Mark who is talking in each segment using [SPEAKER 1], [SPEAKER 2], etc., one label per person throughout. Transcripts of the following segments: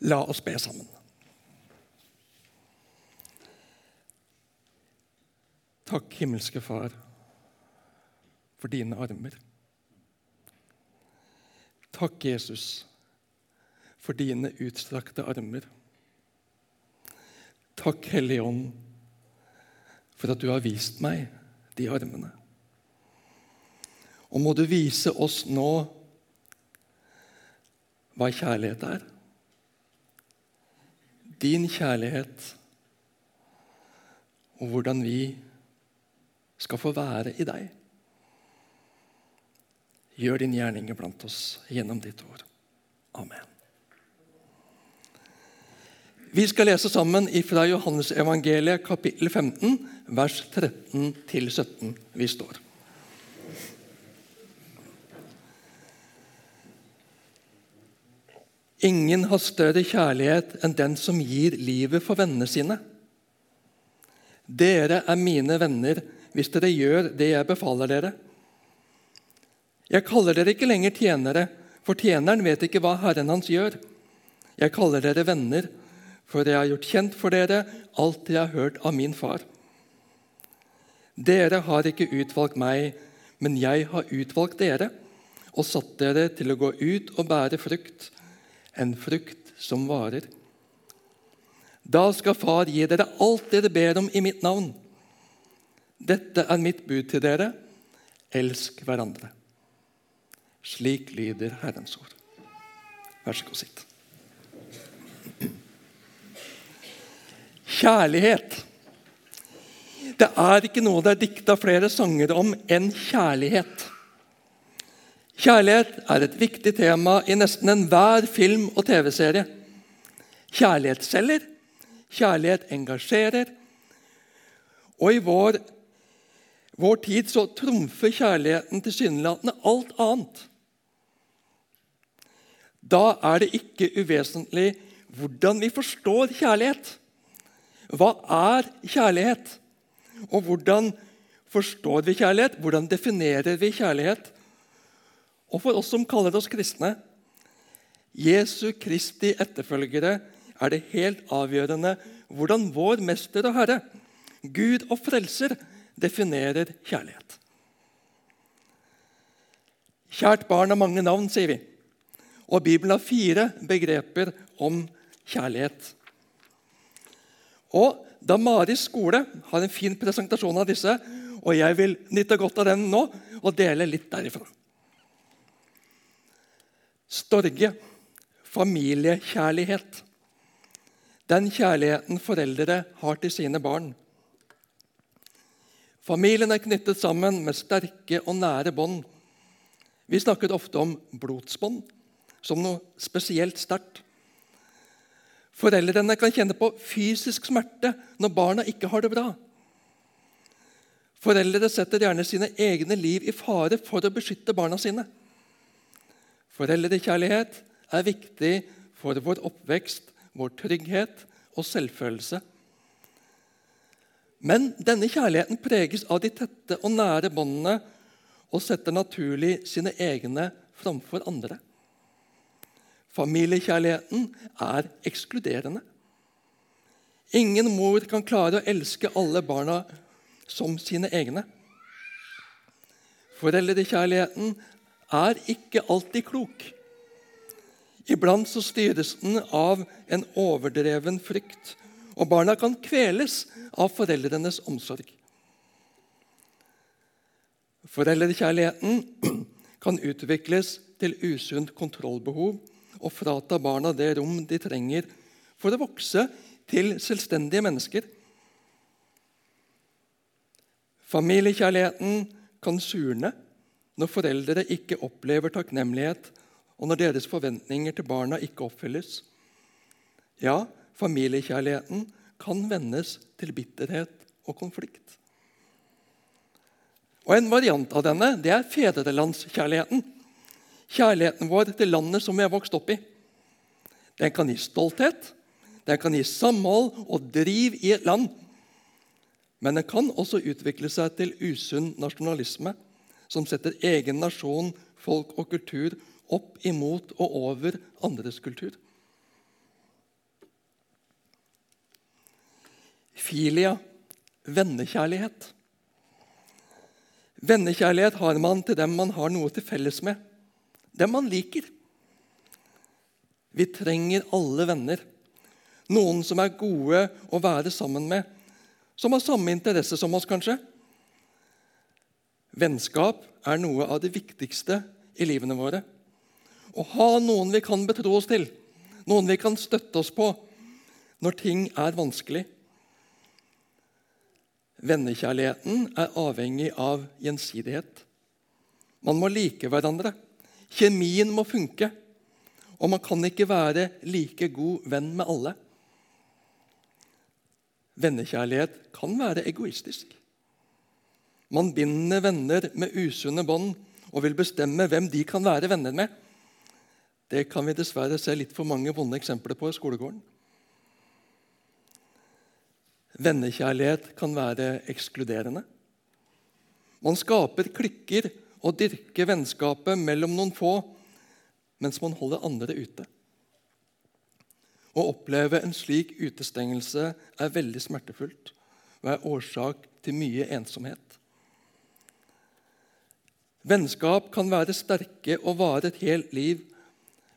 [SPEAKER 1] La oss be sammen. Takk, himmelske Far, for dine armer. Takk, Jesus, for dine utstrakte armer. Takk, Hellige Ånd, for at du har vist meg de armene. Og må du vise oss nå hva kjærlighet er. Din kjærlighet og hvordan vi skal få være i deg. Gjør din gjerning blant oss gjennom ditt ord. Amen. Vi skal lese sammen fra Johannes evangeliet kapittel 15, vers 13-17. Vi står. Ingen har større kjærlighet enn den som gir livet for vennene sine. Dere er mine venner hvis dere gjør det jeg befaler dere. Jeg kaller dere ikke lenger tjenere, for tjeneren vet ikke hva Herren hans gjør. Jeg kaller dere venner, for jeg har gjort kjent for dere alt jeg har hørt av min far. Dere har ikke utvalgt meg, men jeg har utvalgt dere og satt dere til å gå ut og bære frukt, en frukt som varer. Da skal Far gi dere alt dere ber om i mitt navn. Dette er mitt bud til dere. Elsk hverandre. Slik lyder Herrens ord. Vær så god, sitt. Kjærlighet. Det er ikke noe det er dikta flere sanger om enn kjærlighet. Kjærlighet er et viktig tema i nesten enhver film og TV-serie. Kjærlighet selger, kjærlighet engasjerer. Og i vår, vår tid så trumfer kjærligheten tilsynelatende alt annet. Da er det ikke uvesentlig hvordan vi forstår kjærlighet. Hva er kjærlighet? Og hvordan forstår vi kjærlighet? Hvordan definerer vi kjærlighet? Og for oss som kaller oss kristne, Jesu Kristi etterfølgere, er det helt avgjørende hvordan vår mester og herre, Gud og frelser, definerer kjærlighet. Kjært barn har mange navn, sier vi. Og Bibelen har fire begreper om kjærlighet. Og Da Maris skole har en fin presentasjon av disse, og jeg vil nytte godt av den nå og dele litt derifra. Storge familiekjærlighet. Den kjærligheten foreldre har til sine barn. Familien er knyttet sammen med sterke og nære bånd. Vi snakker ofte om blodsbånd som noe spesielt sterkt. Foreldrene kan kjenne på fysisk smerte når barna ikke har det bra. Foreldre setter gjerne sine egne liv i fare for å beskytte barna sine. Foreldrekjærlighet er viktig for vår oppvekst, vår trygghet og selvfølelse. Men denne kjærligheten preges av de tette og nære båndene og setter naturlig sine egne framfor andre. Familiekjærligheten er ekskluderende. Ingen mor kan klare å elske alle barna som sine egne. Foreldrekjærligheten er ikke alltid klok. Iblant så styres den av en overdreven frykt, og barna kan kveles av foreldrenes omsorg. Foreldrekjærligheten kan utvikles til usunt kontrollbehov og frata barna det rom de trenger for å vokse til selvstendige mennesker. Familiekjærligheten kan surne når foreldre ikke opplever takknemlighet, og når deres forventninger til barna ikke oppfylles. Ja, familiekjærligheten kan vendes til bitterhet og konflikt. Og En variant av denne det er fedrelandskjærligheten. Kjærligheten vår til landet som vi har vokst opp i. Den kan gi stolthet, den kan gi samhold og driv i et land. Men den kan også utvikle seg til usunn nasjonalisme som setter egen nasjon, folk og kultur opp imot og over andres kultur. Filia vennekjærlighet. Vennekjærlighet har man til dem man har noe til felles med, dem man liker. Vi trenger alle venner, noen som er gode å være sammen med, som har samme interesse som oss, kanskje Vennskap er noe av det viktigste i livene våre. Å ha noen vi kan betro oss til, noen vi kan støtte oss på når ting er vanskelig. Vennekjærligheten er avhengig av gjensidighet. Man må like hverandre. Kjemien må funke. Og man kan ikke være like god venn med alle. Vennekjærlighet kan være egoistisk. Man binder venner med usunne bånd og vil bestemme hvem de kan være venner med. Det kan vi dessverre se litt for mange vonde eksempler på i skolegården. Vennekjærlighet kan være ekskluderende. Man skaper klikker og dyrker vennskapet mellom noen få, mens man holder andre ute. Å oppleve en slik utestengelse er veldig smertefullt og er årsak til mye ensomhet. Vennskap kan være sterke og vare et helt liv,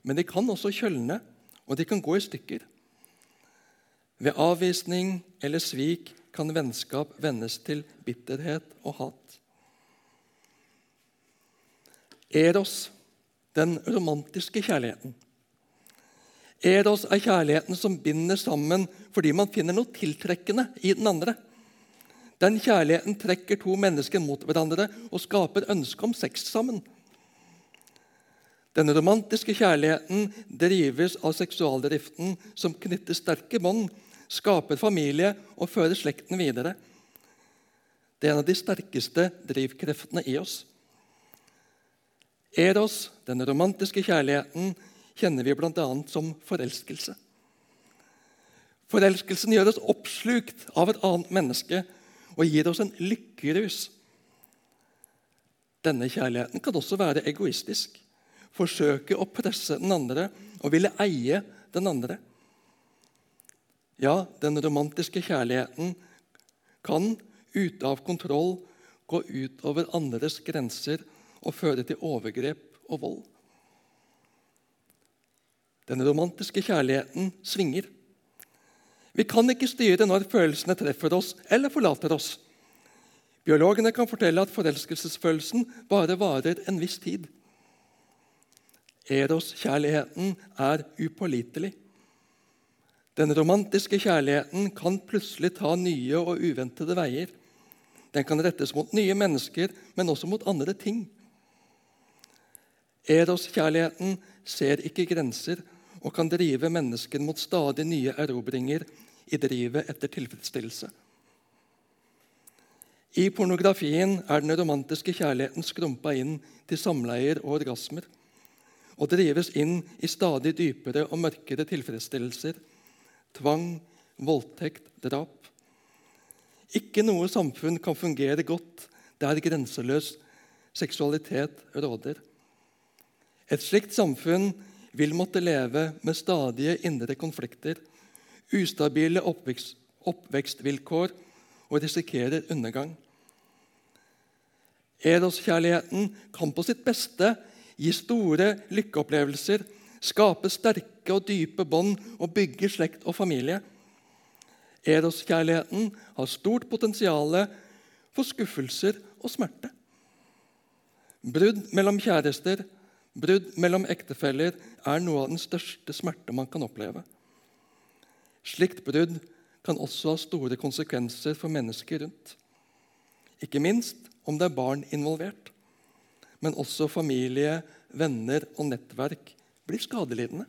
[SPEAKER 1] men de kan også kjølne, og de kan gå i stykker. Ved avvisning eller svik kan vennskap vendes til bitterhet og hat. Eros, den romantiske kjærligheten. Eros er kjærligheten som binder sammen fordi man finner noe tiltrekkende i den andre. Den kjærligheten trekker to mennesker mot hverandre og skaper ønske om sex sammen. Den romantiske kjærligheten drives av seksualdriften som knytter sterke bånd skaper familie og fører slekten videre. Det er en av de sterkeste drivkreftene i oss. Eros, den romantiske kjærligheten, kjenner vi bl.a. som forelskelse. Forelskelsen gjør oss oppslukt av et annet menneske og gir oss en lykkerus. Denne kjærligheten kan også være egoistisk, forsøke å presse den andre og ville eie den andre. Ja, den romantiske kjærligheten kan ute av kontroll gå utover andres grenser og føre til overgrep og vold. Den romantiske kjærligheten svinger. Vi kan ikke styre når følelsene treffer oss eller forlater oss. Biologene kan fortelle at forelskelsesfølelsen bare varer en viss tid. Eros-kjærligheten er upålitelig. Den romantiske kjærligheten kan plutselig ta nye og uventede veier. Den kan rettes mot nye mennesker, men også mot andre ting. Eros-kjærligheten ser ikke grenser og kan drive mennesker mot stadig nye erobringer i drivet etter tilfredsstillelse. I pornografien er den romantiske kjærligheten skrumpa inn til samleier og orgasmer og drives inn i stadig dypere og mørkere tilfredsstillelser tvang, voldtekt, drap. Ikke noe samfunn kan fungere godt der grenseløs seksualitet råder. Et slikt samfunn vil måtte leve med stadige indre konflikter, ustabile oppvekst, oppvekstvilkår og risikerer undergang. Eros-kjærligheten kan på sitt beste gi store lykkeopplevelser skape sterke og dype bånd og bygge slekt og familie. Eros-kjærligheten har stort potensial for skuffelser og smerte. Brudd mellom kjærester, brudd mellom ektefeller, er noe av den største smerte man kan oppleve. Slikt brudd kan også ha store konsekvenser for mennesker rundt. Ikke minst om det er barn involvert, men også familie, venner og nettverk blir skadelidende.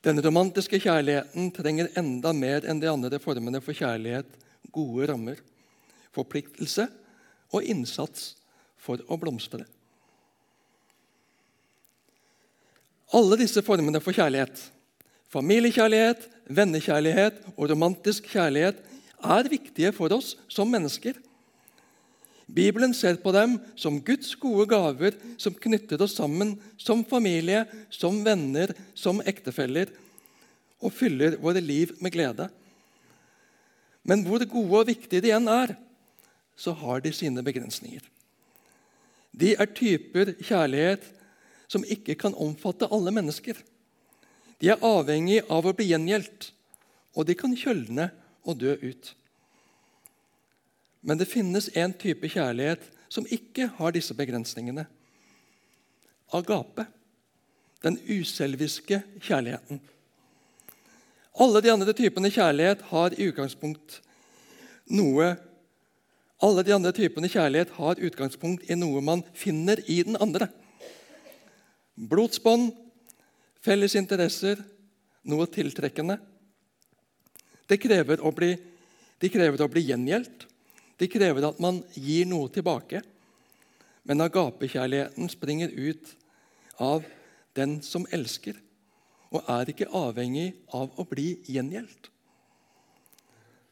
[SPEAKER 1] Den romantiske kjærligheten trenger enda mer enn de andre formene for kjærlighet gode rammer, forpliktelse og innsats for å blomstre. Alle disse formene for kjærlighet, familiekjærlighet, vennekjærlighet og romantisk kjærlighet, er viktige for oss som mennesker. Bibelen ser på dem som Guds gode gaver som knytter oss sammen som familie, som venner, som ektefeller, og fyller våre liv med glede. Men hvor gode og viktige de enn er, så har de sine begrensninger. De er typer kjærlighet som ikke kan omfatte alle mennesker. De er avhengig av å bli gjengjeldt, og de kan kjølne og dø ut. Men det finnes en type kjærlighet som ikke har disse begrensningene. Agape, den uselviske kjærligheten. Alle de andre typene kjærlighet har i utgangspunkt noe alle de andre typene kjærlighet har utgangspunkt i noe man finner i den andre. Blodsbånd, felles interesser, noe tiltrekkende. Det krever å bli, de krever å bli gjengjeldt. De krever at man gir noe tilbake. Men agapekjærligheten springer ut av den som elsker, og er ikke avhengig av å bli gjengjeldt.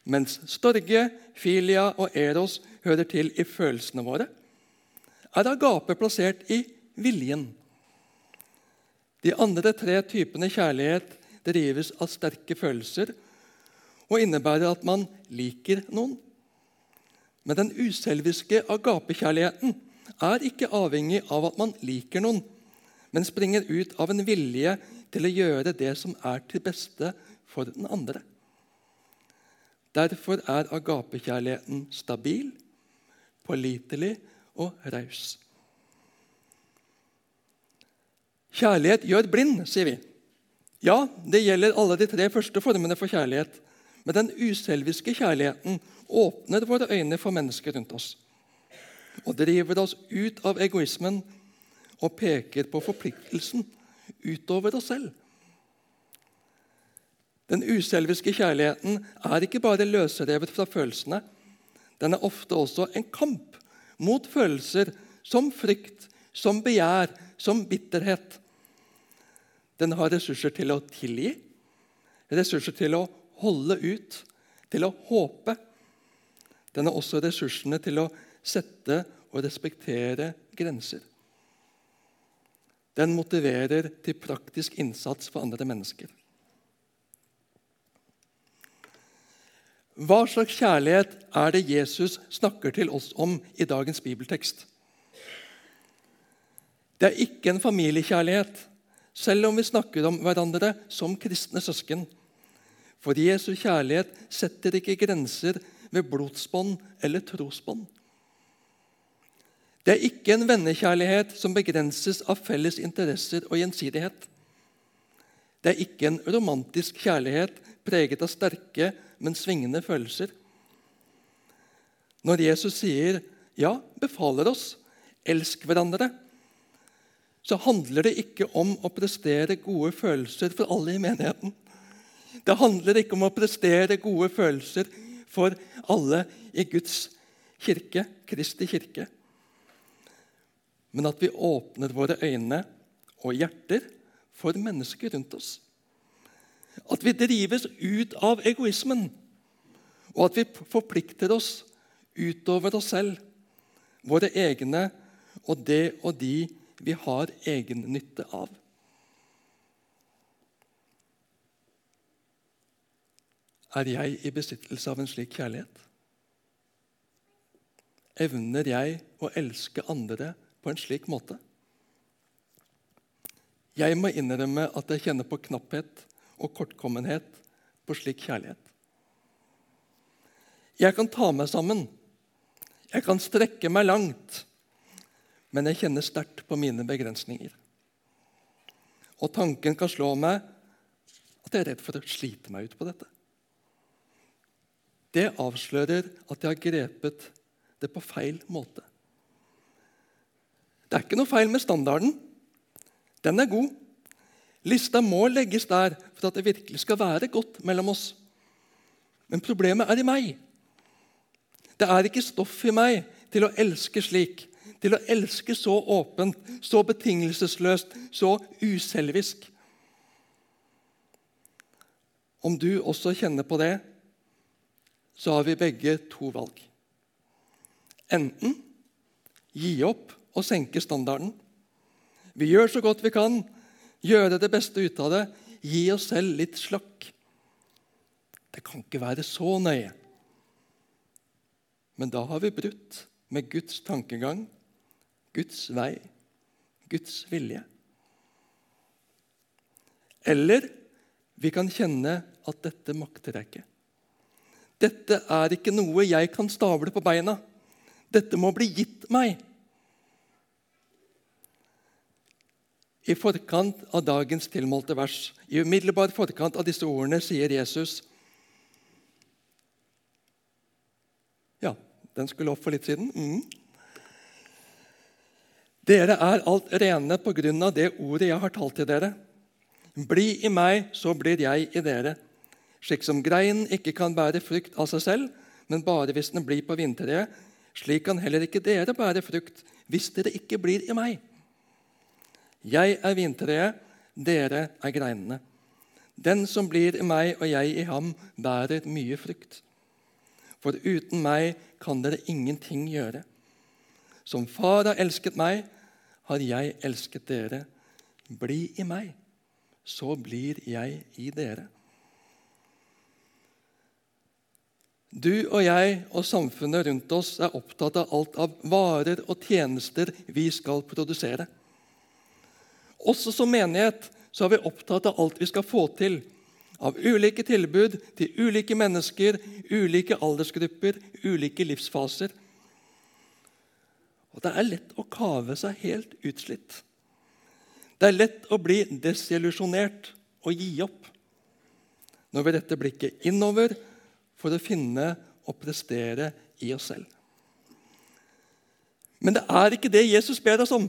[SPEAKER 1] Mens storge, filia og eros hører til i følelsene våre, er agape plassert i viljen. De andre tre typene kjærlighet drives av sterke følelser og innebærer at man liker noen. Men den uselviske agapekjærligheten er ikke avhengig av at man liker noen, men springer ut av en vilje til å gjøre det som er til beste for den andre. Derfor er agapekjærligheten stabil, pålitelig og raus. Kjærlighet gjør blind, sier vi. Ja, det gjelder alle de tre første formene for kjærlighet. Men den uselviske kjærligheten åpner våre øyne for mennesker rundt oss og driver oss ut av egoismen og peker på forpliktelsen utover oss selv. Den uselviske kjærligheten er ikke bare løsrevet fra følelsene. Den er ofte også en kamp mot følelser som frykt, som begjær, som bitterhet. Den har ressurser til å tilgi, ressurser til å holde ut, til å håpe. Den har også ressursene til å sette og respektere grenser. Den motiverer til praktisk innsats for andre mennesker. Hva slags kjærlighet er det Jesus snakker til oss om i dagens bibeltekst? Det er ikke en familiekjærlighet, selv om vi snakker om hverandre som kristne søsken. For Jesu kjærlighet setter ikke grenser ved blodsbånd eller trosbånd. Det er ikke en vennekjærlighet som begrenses av felles interesser og gjensidighet. Det er ikke en romantisk kjærlighet preget av sterke men svingende følelser. Når Jesus sier, ja, befaler oss, elsk hverandre, så handler det ikke om å prestere gode følelser for alle i menigheten. Det handler ikke om å prestere gode følelser for alle i Guds kirke, Kristi kirke. Men at vi åpner våre øyne og hjerter for mennesker rundt oss. At vi drives ut av egoismen, og at vi forplikter oss utover oss selv, våre egne og det og de vi har egennytte av. Er jeg i besittelse av en slik kjærlighet? Evner jeg å elske andre på en slik måte? Jeg må innrømme at jeg kjenner på knapphet og kortkommenhet på slik kjærlighet. Jeg kan ta meg sammen, jeg kan strekke meg langt, men jeg kjenner sterkt på mine begrensninger. Og tanken kan slå meg at jeg er redd for å slite meg ut på dette. Det avslører at jeg har grepet det på feil måte. Det er ikke noe feil med standarden. Den er god. Lista må legges der for at det virkelig skal være godt mellom oss. Men problemet er i meg. Det er ikke stoff i meg til å elske slik, til å elske så åpent, så betingelsesløst, så uselvisk. Om du også kjenner på det, så har vi begge to valg. Enten gi opp og senke standarden. Vi gjør så godt vi kan, gjøre det beste ut av det, gi oss selv litt slakk. Det kan ikke være så nøye. Men da har vi brutt med Guds tankegang, Guds vei, Guds vilje. Eller vi kan kjenne at dette makter jeg ikke. Dette er ikke noe jeg kan stable på beina. Dette må bli gitt meg. I forkant av dagens tilmålte vers, i umiddelbar forkant av disse ordene, sier Jesus Ja, den skulle opp for litt siden. Mm. Dere er alt rene på grunn av det ordet jeg har talt til dere. Bli i meg, så blir jeg i dere. Slik som greinen ikke kan bære frukt av seg selv, men bare hvis den blir på vintreet, slik kan heller ikke dere bære frukt hvis dere ikke blir i meg. Jeg er vintreet, dere er greinene. Den som blir i meg og jeg i ham, bærer mye frukt. For uten meg kan dere ingenting gjøre. Som Far har elsket meg, har jeg elsket dere. Bli i meg, så blir jeg i dere. Du og jeg og samfunnet rundt oss er opptatt av alt av varer og tjenester vi skal produsere. Også som menighet så er vi opptatt av alt vi skal få til. Av ulike tilbud til ulike mennesker, ulike aldersgrupper, ulike livsfaser. Og Det er lett å kave seg helt utslitt. Det er lett å bli desillusjonert og gi opp når vi retter blikket innover for å finne og prestere i oss selv. Men det er ikke det Jesus ber oss om.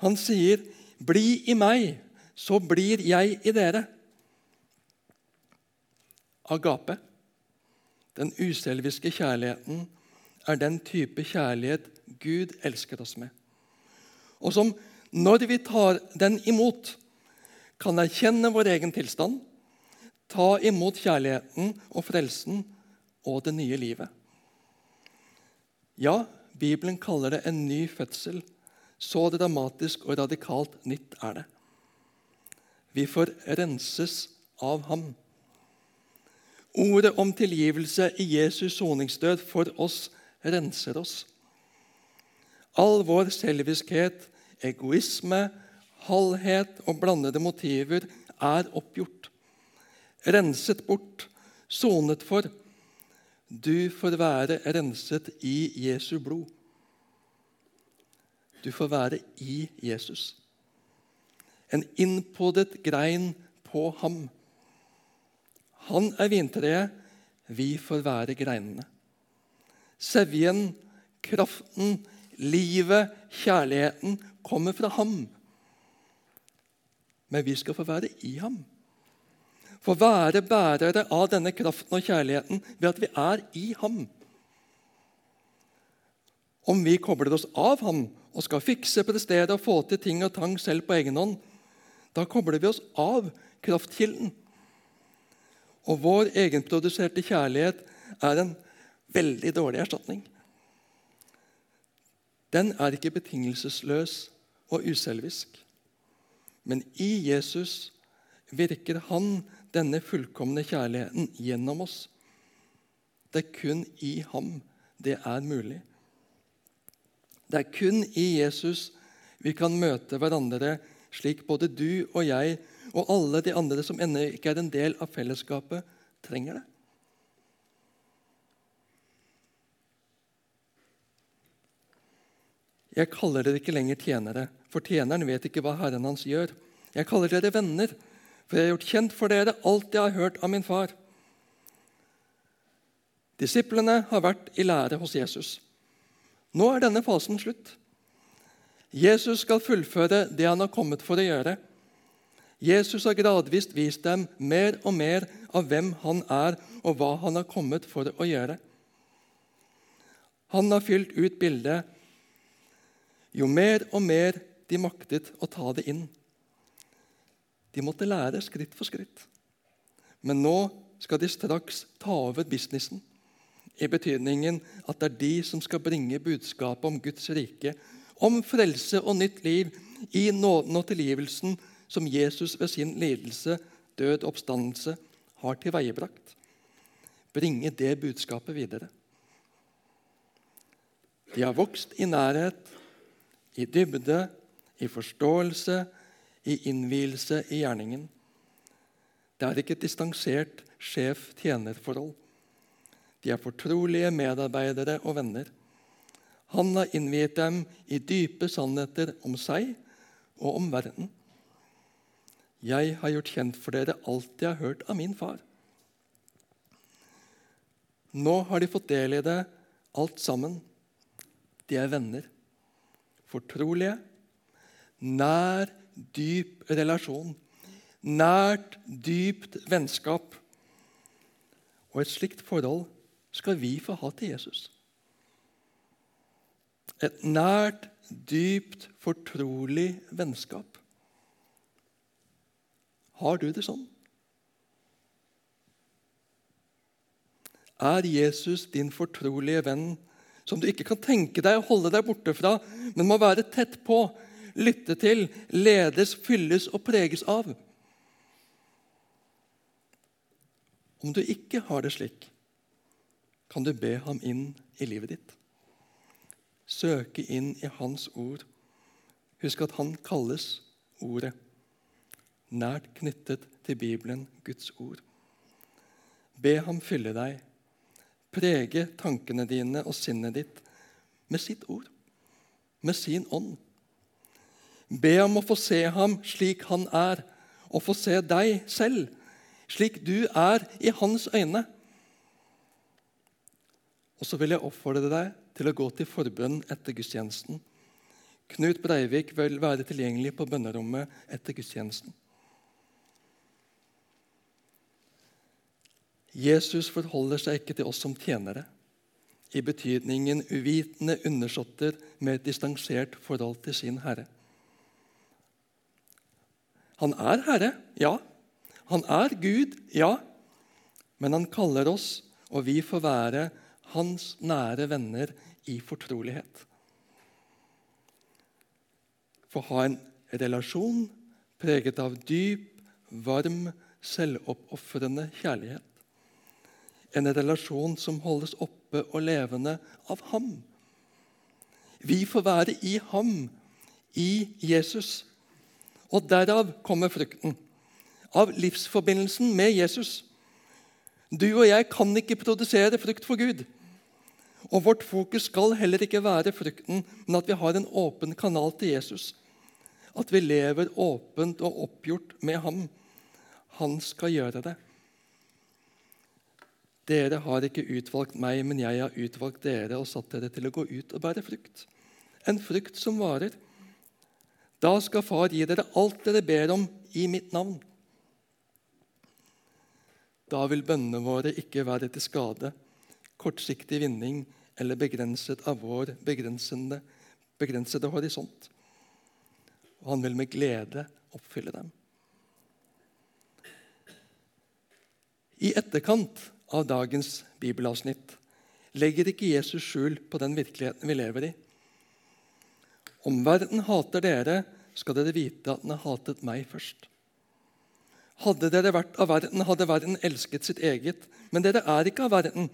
[SPEAKER 1] Han sier, 'Bli i meg, så blir jeg i dere'. Agape, den uselviske kjærligheten, er den type kjærlighet Gud elsker oss med. Og som, når vi tar den imot, kan erkjenne vår egen tilstand Ta imot kjærligheten og frelsen og det nye livet. Ja, Bibelen kaller det en ny fødsel. Så dramatisk og radikalt nytt er det. Vi får renses av ham. Ordet om tilgivelse i Jesus soningsdød for oss renser oss. All vår selviskhet, egoisme, halvhet og blandede motiver er oppgjort renset bort, sonet for. Du får være renset i Jesu blod. Du får være i Jesus. En innpodet grein på ham. Han er vintreet, vi får være greinene. Sevjen, kraften, livet, kjærligheten kommer fra ham. Men vi skal få være i ham få være bærere av denne kraften og kjærligheten ved at vi er i ham. Om vi kobler oss av ham og skal fikse, prestere og få til ting og tang selv på egen hånd, da kobler vi oss av kraftkilden. Og vår egenproduserte kjærlighet er en veldig dårlig erstatning. Den er ikke betingelsesløs og uselvisk. Men i Jesus virker Han denne fullkomne kjærligheten gjennom oss. Det er kun i ham det er mulig. Det er kun i Jesus vi kan møte hverandre slik både du og jeg og alle de andre som ennå ikke er en del av fellesskapet, trenger det. Jeg kaller dere ikke lenger tjenere, for tjeneren vet ikke hva Herren hans gjør. Jeg kaller dere venner, for jeg har gjort kjent for dere alt jeg har hørt av min far. Disiplene har vært i lære hos Jesus. Nå er denne fasen slutt. Jesus skal fullføre det han har kommet for å gjøre. Jesus har gradvis vist dem mer og mer av hvem han er, og hva han har kommet for å gjøre. Han har fylt ut bildet. Jo mer og mer de maktet å ta det inn. De måtte lære skritt for skritt. Men nå skal de straks ta over businessen. I betydningen at det er de som skal bringe budskapet om Guds rike, om frelse og nytt liv i nåden og tilgivelsen som Jesus ved sin lidelse, død og oppstandelse har tilveiebrakt. Bringe det budskapet videre. De har vokst i nærhet, i dybde, i forståelse, i innvielse i gjerningen. Det er ikke et distansert sjef-tjener-forhold. De er fortrolige medarbeidere og venner. Han har innviet dem i dype sannheter om seg og om verden. Jeg har gjort kjent for dere alt jeg har hørt av min far. Nå har de fått del i det, alt sammen. De er venner. Fortrolige. Nær, dyp relasjon. Nært, dypt vennskap. Og et slikt forhold skal vi få ha til Jesus. Et nært, dypt, fortrolig vennskap. Har du det sånn? Er Jesus din fortrolige venn som du ikke kan tenke deg å holde deg borte fra, men må være tett på, lytte til, ledes, fylles og preges av? Om du ikke har det slik, kan du be ham inn i livet ditt. Søke inn i Hans ord. Husk at han kalles Ordet, nært knyttet til Bibelen, Guds ord. Be ham fylle deg, prege tankene dine og sinnet ditt med sitt ord, med sin ånd. Be om å få se ham slik han er, og få se deg selv slik du er i hans øyne. Og så vil jeg oppfordre deg til å gå til forbønn etter gudstjenesten. Knut Breivik vil være tilgjengelig på bønnerommet etter gudstjenesten. Jesus forholder seg ikke til oss som tjenere, i betydningen uvitende undersåtter med et distansert forhold til sin herre. Han er herre, ja. Han er Gud, ja. Men han kaller oss, og vi får være hans nære venner i fortrolighet. Få ha en relasjon preget av dyp, varm, selvoppofrende kjærlighet. En relasjon som holdes oppe og levende av ham. Vi får være i ham, i Jesus. Og derav kommer frukten. Av livsforbindelsen med Jesus. Du og jeg kan ikke produsere frukt for Gud. Og Vårt fokus skal heller ikke være frukten, men at vi har en åpen kanal til Jesus. At vi lever åpent og oppgjort med ham. Han skal gjøre det. Dere har ikke utvalgt meg, men jeg har utvalgt dere og satt dere til å gå ut og bære frukt. En frukt som varer. Da skal Far gi dere alt dere ber om i mitt navn. Da vil bønnene våre ikke være til skade, kortsiktig vinning eller begrenset av vår begrensede, begrensede horisont. Og han vil med glede oppfylle dem. I etterkant av dagens bibelavsnitt legger ikke Jesus skjul på den virkeligheten vi lever i. Om verden hater dere, skal dere vite at den har hatet meg først. Hadde dere vært av verden, hadde verden elsket sitt eget. Men dere er ikke av verden,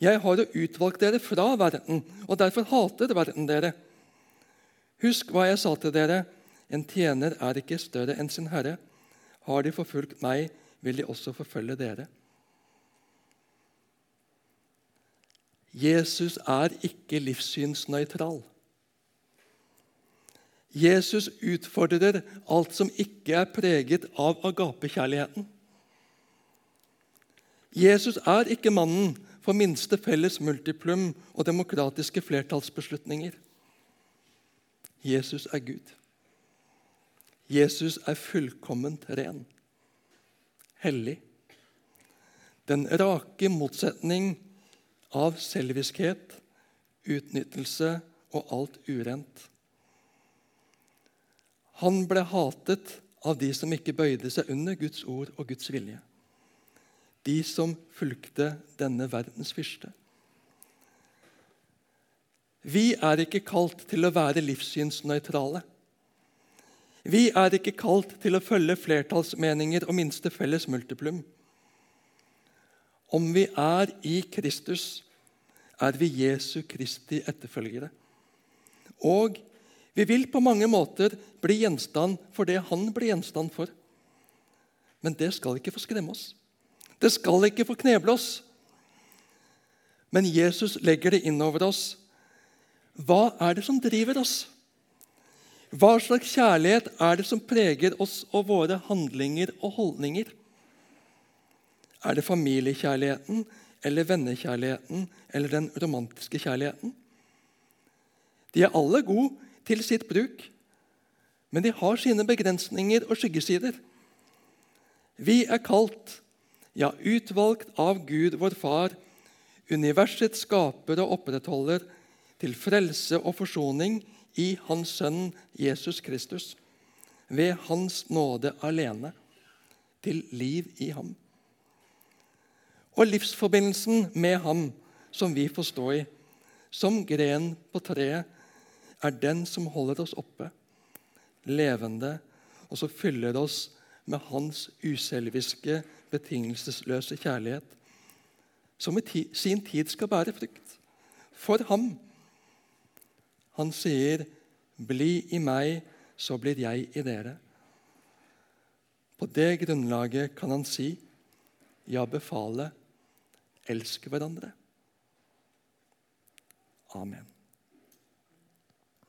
[SPEAKER 1] jeg har jo utvalgt dere fra verden, og derfor hater verden dere. Husk hva jeg sa til dere. En tjener er ikke større enn sin herre. Har de forfulgt meg, vil de også forfølge dere. Jesus er ikke livssynsnøytral. Jesus utfordrer alt som ikke er preget av agapekjærligheten. Jesus er ikke mannen for minste felles multiplum og demokratiske flertallsbeslutninger. Jesus er Gud. Jesus er fullkomment ren, hellig. Den rake motsetning av selviskhet, utnyttelse og alt urent. Han ble hatet av de som ikke bøyde seg under Guds ord og Guds vilje de som fulgte denne verdens fyrste. Vi er ikke kalt til å være livssynsnøytrale. Vi er ikke kalt til å følge flertallsmeninger og minste felles multiplum. Om vi er i Kristus, er vi Jesu Kristi etterfølgere. Og vi vil på mange måter bli gjenstand for det han blir gjenstand for. Men det skal ikke få skremme oss. Det skal ikke få kneble oss. Men Jesus legger det inn over oss. Hva er det som driver oss? Hva slags kjærlighet er det som preger oss og våre handlinger og holdninger? Er det familiekjærligheten eller vennekjærligheten eller den romantiske kjærligheten? De er alle gode til sitt bruk, men de har sine begrensninger og skyggesider. Vi er kalt, ja, utvalgt av Gud, vår Far, universets skaper og opprettholder, til frelse og forsoning i Hans Sønn Jesus Kristus, ved Hans nåde alene, til liv i ham. Og livsforbindelsen med ham som vi får stå i, som gren på treet, er den som holder oss oppe, levende, og som fyller oss med hans uselviske, betingelsesløse kjærlighet, som i sin tid skal bære frykt For ham. Han sier, 'Bli i meg, så blir jeg i dere'. På det grunnlaget kan han si, ja, befale, elsk hverandre. Amen.